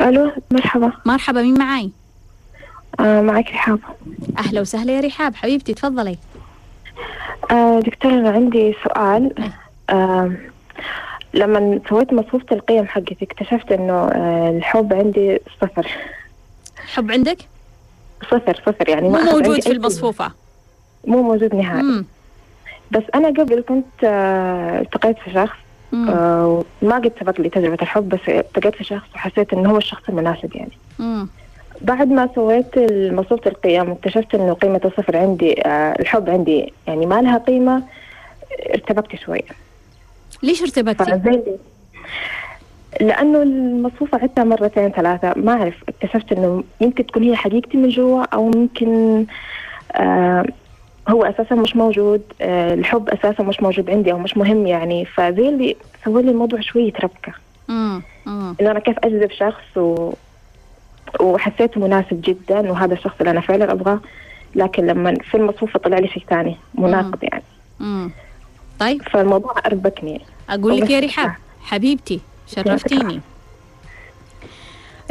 ألو مرحبا. مرحبا مين معاي؟ آه معك رحاب. أهلا وسهلا يا رحاب. حبيبتي تفضلي. آه دكتور أنا عندي سؤال. إيه. آه لما سويت مصفوفة القيم حقتي اكتشفت إنه آه الحب عندي صفر. حب عندك؟ صفر صفر يعني مو ما أخذ موجود في المصفوفة. مو موجود نهائي مم. بس أنا قبل كنت آه التقيت في شخص. آه ما قد سبق لي تجربة الحب بس التقيت في شخص وحسيت إنه هو الشخص المناسب يعني مم. بعد ما سويت مصفوفة القيم اكتشفت إنه قيمة الصفر عندي آه الحب عندي يعني ما لها قيمة ارتبكت شوية ليش ارتبكتي؟ لأنه المصفوفة عدتها مرتين ثلاثة ما أعرف اكتشفت إنه يمكن تكون هي حقيقتي من جوا أو ممكن آه هو أساسا مش موجود آه الحب أساسا مش موجود عندي أو مش مهم يعني. فزي اللي سوى لي الموضوع شوية ربكة مم. مم. إنه أنا كيف أجذب شخص و... وحسيته مناسب جدا وهذا الشخص اللي أنا فعلا أبغاه. لكن لما في المصفوفة طلع لي شيء ثاني مناقض يعني. مم. طيب. فالموضوع أربكني. أقول لك يا رحاب حبيبتي شرفتيني.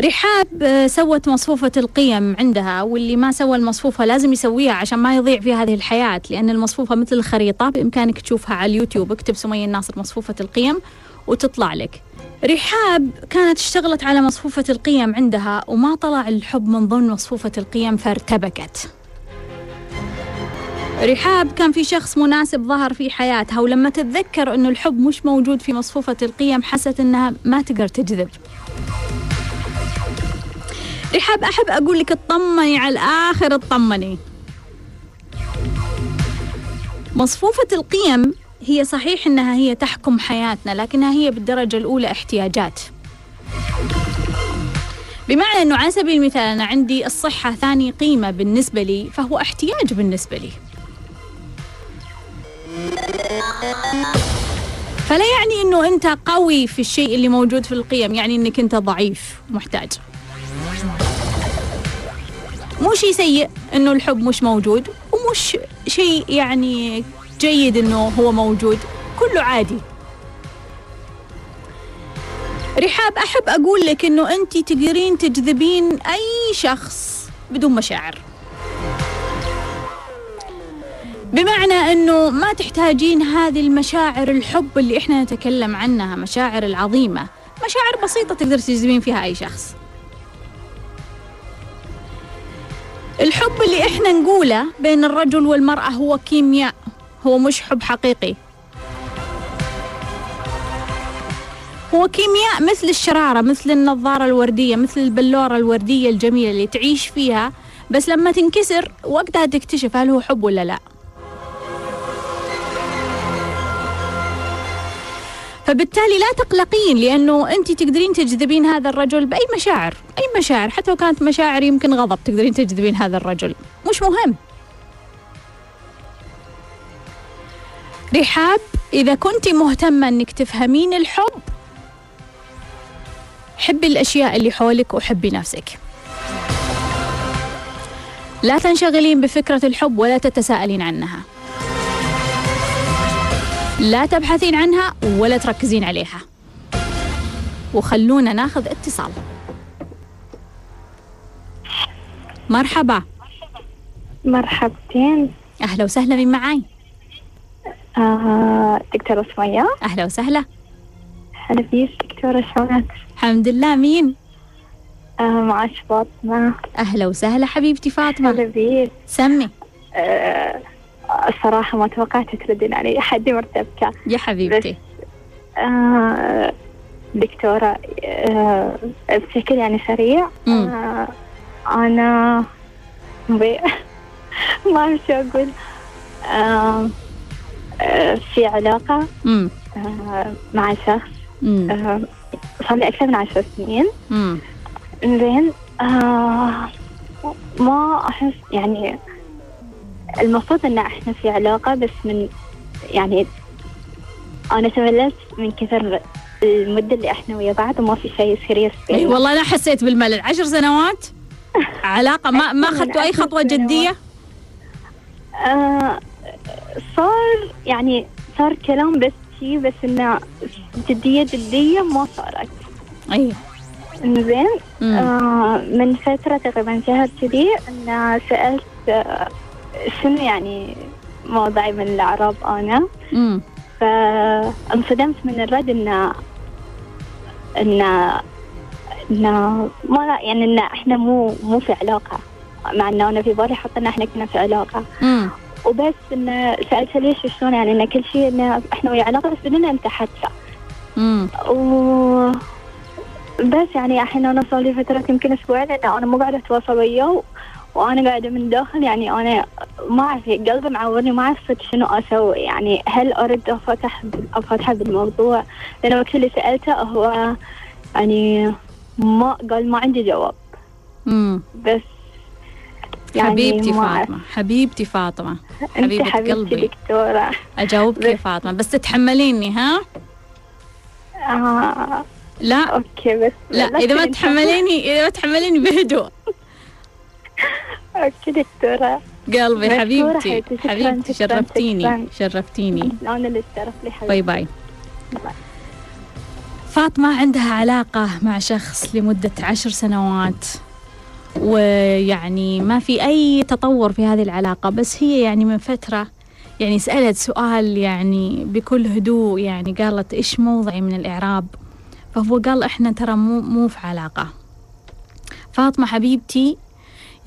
رحاب آه، سوت مصفوفة القيم عندها واللي ما سوى المصفوفة لازم يسويها عشان ما يضيع في هذه الحياة لأن المصفوفة مثل الخريطة بإمكانك تشوفها على اليوتيوب اكتب سمية الناصر مصفوفة القيم وتطلع لك. رحاب كانت اشتغلت على مصفوفة القيم عندها وما طلع الحب من ضمن مصفوفة القيم فارتبكت. رحاب كان في شخص مناسب ظهر في حياتها ولما تتذكر إنه الحب مش موجود في مصفوفة القيم حست إنها ما تقدر تجذب. رحاب أحب أقول لك اطمني على الآخر اطمني. مصفوفة القيم هي صحيح إنها هي تحكم حياتنا لكنها هي بالدرجة الأولى احتياجات. بمعنى إنه على سبيل المثال أنا عندي الصحة ثاني قيمة بالنسبة لي فهو احتياج بالنسبة لي. فلا يعني إنه أنت قوي في الشيء اللي موجود في القيم يعني إنك أنت ضعيف محتاج. مو شيء سيء إنه الحب مش موجود ومش شيء يعني جيد إنه هو موجود كله عادي. رحاب أحب أقول لك إنه أنت تقدرين تجذبين أي شخص بدون مشاعر. بمعنى إنه ما تحتاجين هذه المشاعر الحب اللي إحنا نتكلم عنها مشاعر العظيمة مشاعر بسيطة تقدر تجذبين فيها أي شخص. الحب اللي إحنا نقوله بين الرجل والمرأة هو كيمياء هو مش حب حقيقي. هو كيمياء مثل الشرارة مثل النظارة الوردية مثل البلورة الوردية الجميلة اللي تعيش فيها بس لما تنكسر وقتها تكتشف هل هو حب ولا لا. فبالتالي لا تقلقين لأنه انت تقدرين تجذبين هذا الرجل بأي مشاعر أي مشاعر حتى لو كانت مشاعر يمكن غضب تقدرين تجذبين هذا الرجل. مش مهم. رحاب إذا كنت مهتمة إنك تفهمين الحب حبي الأشياء اللي حولك وحبي نفسك. لا تنشغلين بفكرة الحب ولا تتساءلين عنها. لا تبحثين عنها ولا تركزين عليها. وخلونا ناخذ اتصال. مرحبا. مرحبتين. أهلا وسهلا من معاي؟ آه دكتورة سمية. أهلا وسهلا. هلا بيك دكتورة شلونك؟ الحمد لله مين؟ آه معاش فاطمة. أهلا وسهلا حبيبتي فاطمة. هلا بيك. سمي. آه الصراحة ما توقعت تردين علي. حدي مرتبكة. يا حبيبتي. آه دكتورة آه بشكل يعني سريع. آه أنا. (laughs) ما أعرف شو أقول. آه في علاقة مع شخص. صار لي أكثر من عشر سنين. زين ما أحس يعني المفروض إن إحنا في علاقة بس من يعني أنا تمللت من كثر المدة اللي إحنا ويا بعض وما في شيء سيريس اي والله أنا حسيت بالملل. عشر سنوات؟ علاقة؟ ما ما اخذتوا (laughs) أي سنوات. جدية؟ آه صار يعني صار كلام بس شي بس إنه جدية جدية ما صارت. اي زين مم. آه من فترة تقريبا شهر كذي أن سألت آه شنو يعني موضعي من الأعراب أنا فانصدمت من الرد إن إن إن ما يعني إن إحنا مو مو في علاقة مع إنه أنا في بالي حاطة إن إحنا كنا في علاقة. امم وبس إن سألتها ليش شلون يعني إن كل شيء إن إحنا ويا علاقة بس حادثة امم و بس يعني الحين أنا صار لي فترة يمكن أسبوعين إن أنا مو قاعدة أتواصل وياه وأنا قاعدة من داخل يعني أنا ما أعرف قلبي معورني ما أعرف شنو أسوي. يعني هل ارد أفتح أفتح بالموضوع؟ لأن وقت اللي سألته هو يعني ما قال ما عندي جواب. امم بس يعني حبيبتي ما. فاطمة حبيبتي فاطمة أنت حبيبة حبيبتي قلبي. دكتورة. أجاوبك يا فاطمة. بس تتحمليني ها؟ آه لا. okay بس لا إذا ما تنسى. تحمليني إذا ما تحمليني بهدوء. (laughs) okay دكتورة. قلبي حبيبتي حبيبتي، شرفتيني. شرفتيني. أنا اللي الشرف لي حبيبتي. باي. باي باي. فاطمة عندها علاقة مع شخص لمدة عشر سنوات ويعني ما في أي تطور في هذه العلاقة بس هي يعني من فترة يعني سألت سؤال يعني بكل هدوء يعني قالت إيش موضعي من الإعراب؟ فهو قال إحنا ترى مو مو في علاقة. فاطمة حبيبتي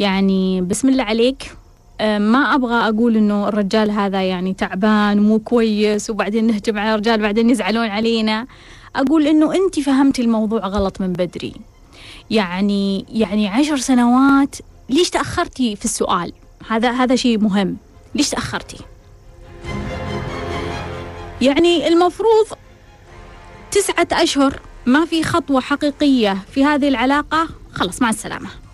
يعني بسم الله عليك. آه، ما أبغى أقول إنه الرجال هذا يعني تعبان ومو كويس وبعدين نهجم على الرجال بعدين يزعلون علينا. أقول إنه أنت فهمتي الموضوع غلط من بدري. يعني يعني عشر سنوات ليش تأخرتي في السؤال؟ هذا هذا شيء مهم. ليش تأخرتي؟ يعني المفروض تسعة أشهر ما في خطوة حقيقية في هذه العلاقة خلص مع السلامة.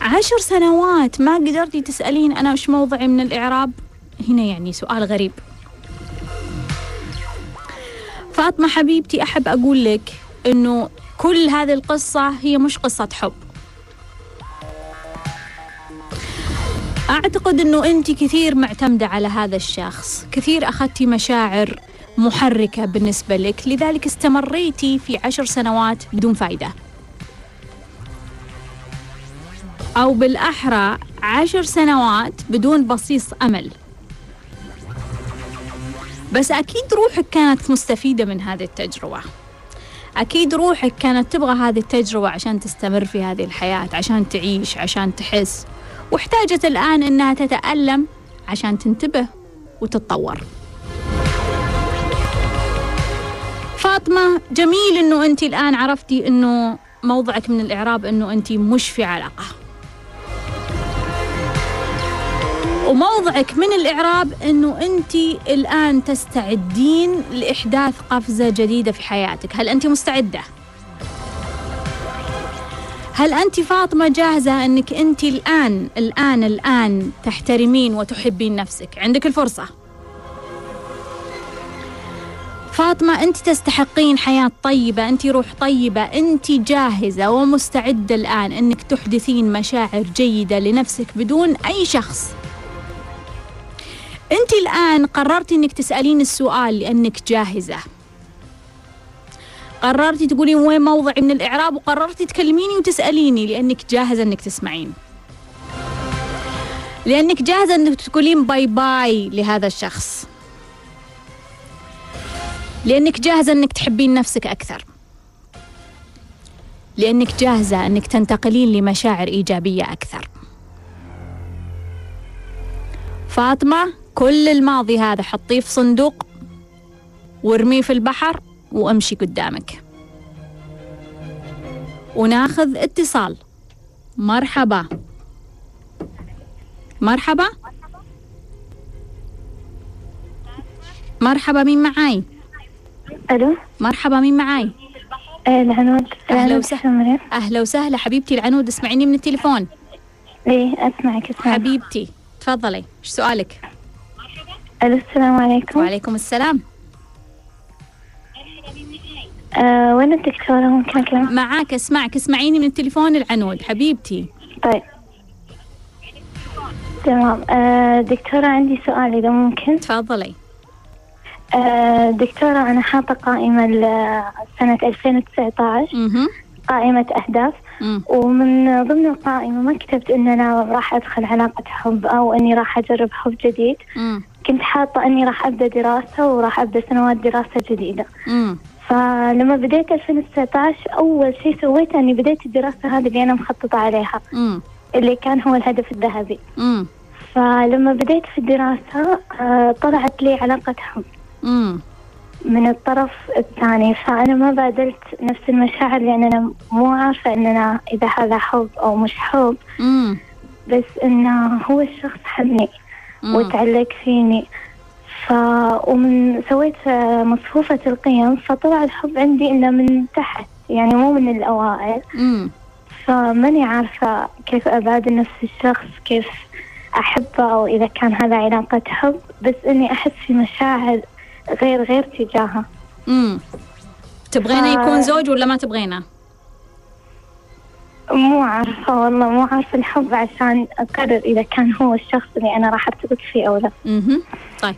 عشر سنوات ما قدرتي تسألين أنا وش موضعي من الإعراب؟ هنا يعني سؤال غريب. فاطمة حبيبتي أحب أقول لك أنه كل هذه القصة هي مش قصة حب. أعتقد أنه أنت كثير معتمدة على هذا الشخص كثير أخذتي مشاعر محركة بالنسبة لك لذلك استمريتي في عشر سنوات بدون فايدة. أو بالأحرى عشر سنوات بدون بصيص أمل. بس أكيد روحك كانت مستفيدة من هذه التجربة. أكيد روحك كانت تبغى هذه التجربة عشان تستمر في هذه الحياة عشان تعيش عشان تحس. واحتاجت الآن أنها تتألم عشان تنتبه وتتطور. فاطمة جميل أنه أنت الآن عرفتي أنه موضعك من الإعراب أنه أنت مش في علاقة وموضعك من الإعراب أنه أنت الآن تستعدين لإحداث قفزة جديدة في حياتك. هل أنت مستعدة؟ هل أنت فاطمة جاهزة أنك أنت الآن الآن الآن تحترمين وتحبين نفسك؟ عندك الفرصة. فاطمة أنت تستحقين حياة طيبة أنت روح طيبة أنت جاهزة ومستعدة الآن أنك تحدثين مشاعر جيدة لنفسك بدون أي شخص. أنت الآن قررتي أنك تسألين السؤال لأنك جاهزة. قررتي تقولين وين موضعي من الإعراب وقررتي تكلميني وتسأليني لأنك جاهزة أنك تسمعين. لأنك جاهزة أنك تقولين باي باي لهذا الشخص. لأنك جاهزة أنك تحبين نفسك أكثر. لأنك جاهزة أنك تنتقلين لمشاعر إيجابية أكثر. فاطمة كل الماضي هذا حطيه في صندوق وارميه في البحر وامشي قدامك. وناخذ اتصال. مرحبا. مرحبا. مرحبا مين معاي؟ ألو؟ مرحبا مين معاي؟ آه العنود. أهلا وسهلا. أهلا وسهلا. حبيبتي العنود اسمعيني من التليفون. إيه أسمعك أسمعك. حبيبتي تفضلي. إيش سؤالك؟ ألو السلام عليكم. وعليكم السلام. آه وين الدكتورة؟ ممكن اكلم معاك أسمعك. اسمعيني من التليفون العنود حبيبتي. طيب. تمام. آه دكتورة عندي سؤال إذا ممكن. تفضلي. آه دكتورة أنا حاطة قائمة لسنة 2019 أها قائمة أهداف. أمم. ومن ضمن القائمة ما كتبت إن أنا راح أدخل علاقة حب أو إني راح أجرب حب جديد. أمم. كنت حاطة إني راح أبدأ دراسة وراح أبدأ سنوات دراسة جديدة أمم. فلما بديت 2019 أول شيء سويته إني بديت الدراسة هذه اللي أنا مخططة عليها أمم. اللي كان هو الهدف الذهبي أمم. فلما بديت في الدراسة آه، طلعت لي علاقة حب. من الطرف الثاني فأنا ما بادلت نفس المشاعر لأن أنا مو عارفة إن أنا إذا هذا حب أو مش حب أمم. بس إنه هو الشخص حبني. وتعلق فيني ف ومن سويت آه، مصفوفة القيم فطلع الحب عندي إنه من تحت يعني مو من الأوائل أمم. فماني عارفة كيف أبادل نفس الشخص كيف أحبه أو إذا كان هذا علاقة حب بس إني أحس في مشاعر غير غير تجاهه أمم. تبغينه ف- يكون زوج ولا ما تبغينه؟ مو عارفة والله مو عارفة الحب عشان أقرر إذا كان هو الشخص اللي أنا راح أرتبط فيه أو لا. أها طيب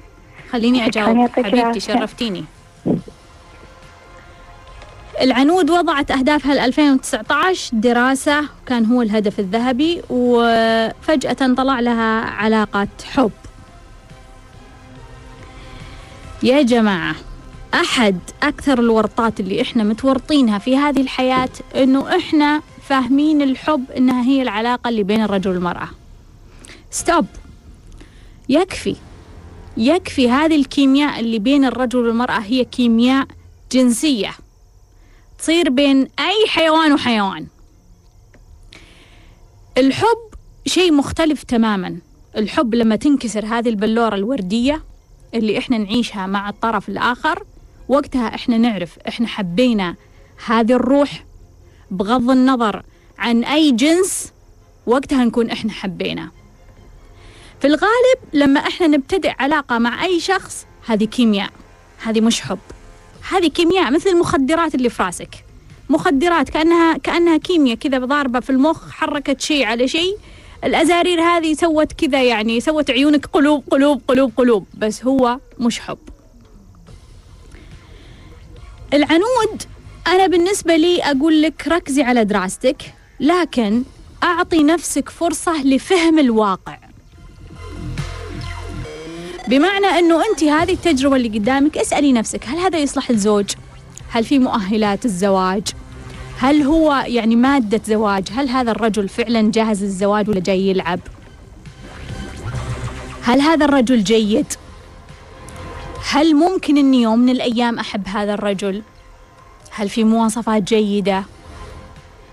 خليني يعطيك حبيبتي. شرفتيني. العنود وضعت أهدافها ل 2019 دراسة كان هو الهدف الذهبي وفجأة طلع لها علاقة حب. يا جماعة أحد أكثر الورطات اللي إحنا متورطينها في هذه الحياة إنه إحنا فاهمين الحب إنها هي العلاقة اللي بين الرجل والمرأة. ستوب يكفي. يكفي هذه الكيمياء اللي بين الرجل والمرأة هي كيمياء جنسية. تصير بين أي حيوان وحيوان. الحب شيء مختلف تماما. الحب لما تنكسر هذه البلورة الوردية اللي إحنا نعيشها مع الطرف الآخر وقتها إحنا نعرف إحنا حبينا هذه الروح بغض النظر عن أي جنس وقتها نكون إحنا حبينا. في الغالب لما إحنا نبتدئ علاقة مع أي شخص هذه كيمياء هذه مش حب. هذه كيمياء مثل المخدرات اللي في راسك. مخدرات كأنها كأنها كيمياء كذا ضاربة في المخ حركت شيء على شيء. الأزارير هذه سوت كذا يعني سوت عيونك قلوب قلوب قلوب قلوب. بس هو مش حب. العنود أنا بالنسبة لي أقول لك ركزي على دراستك لكن أعطي نفسك فرصة لفهم الواقع بمعنى أنه أنت هذه التجربة اللي قدامك اسألي نفسك هل هذا يصلح الزوج؟ هل في مؤهلات الزواج؟ هل هو يعني مادة زواج؟ هل هذا الرجل فعلا جاهز للزواج ولا جاي يلعب؟ هل هذا الرجل جيد؟ هل ممكن أني يوم من الأيام أحب هذا الرجل؟ هل في مواصفات جيدة؟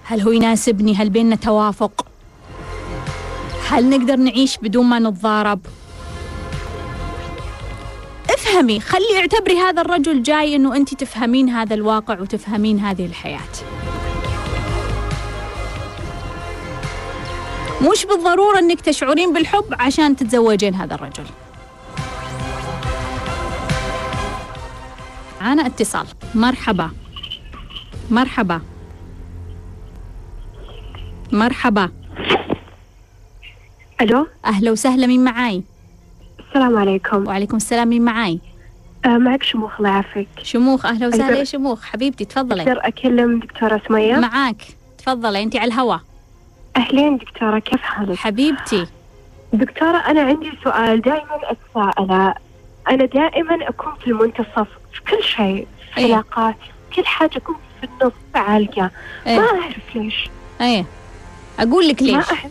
هل هو يناسبني؟ هل بيننا توافق؟ هل نقدر نعيش بدون ما نتضارب؟ افهمي خلي اعتبري هذا الرجل جاي إنه أنت تفهمين هذا الواقع وتفهمين هذه الحياة مش بالضرورة إنك تشعرين بالحب عشان تتزوجين هذا الرجل معانا اتصال مرحبا مرحبا. مرحبا. ألو؟ أهلا وسهلا مين معاي؟ السلام عليكم. وعليكم السلام مين معاي؟ آه معك شموخ الله يعافيك. شموخ أهلا وسهلا يا شموخ. حبيبتي تفضلي. أقدر أكلم دكتورة سمية؟ معاك. تفضلي انت على الهوا أهلين دكتورة كيف حالك؟ حبيبتي. دكتورة أنا عندي سؤال دائما أتساءله. أنا دائما أكون في المنتصف في كل شيء في إيه. علاقات كل حاجة أكون في النص عالقة إيه. ما أعرف ليش. إيه. أقول لك ما ليش. أعرف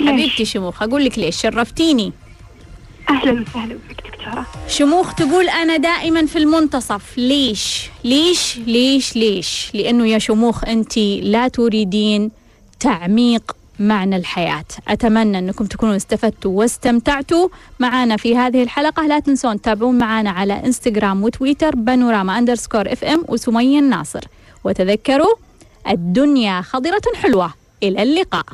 ليش؟ حبيبتي شموخ أقول لك ليش. شرفتيني. أهلا وسهلا بك دكتورة. شموخ تقول أنا دائما في المنتصف. ليش؟ ليش؟ ليش؟ ليش؟ لأنه يا شموخ أنت لا تريدين تعميق معنى الحياة. أتمنى أنكم تكونوا استفدتوا واستمتعتوا معنا في هذه الحلقة. لا تنسون تتابعون معنا على انستغرام وتويتر بانوراما underscore FM وسمية الناصر. وتذكروا الدنيا خضرة حلوة. إلى اللقاء.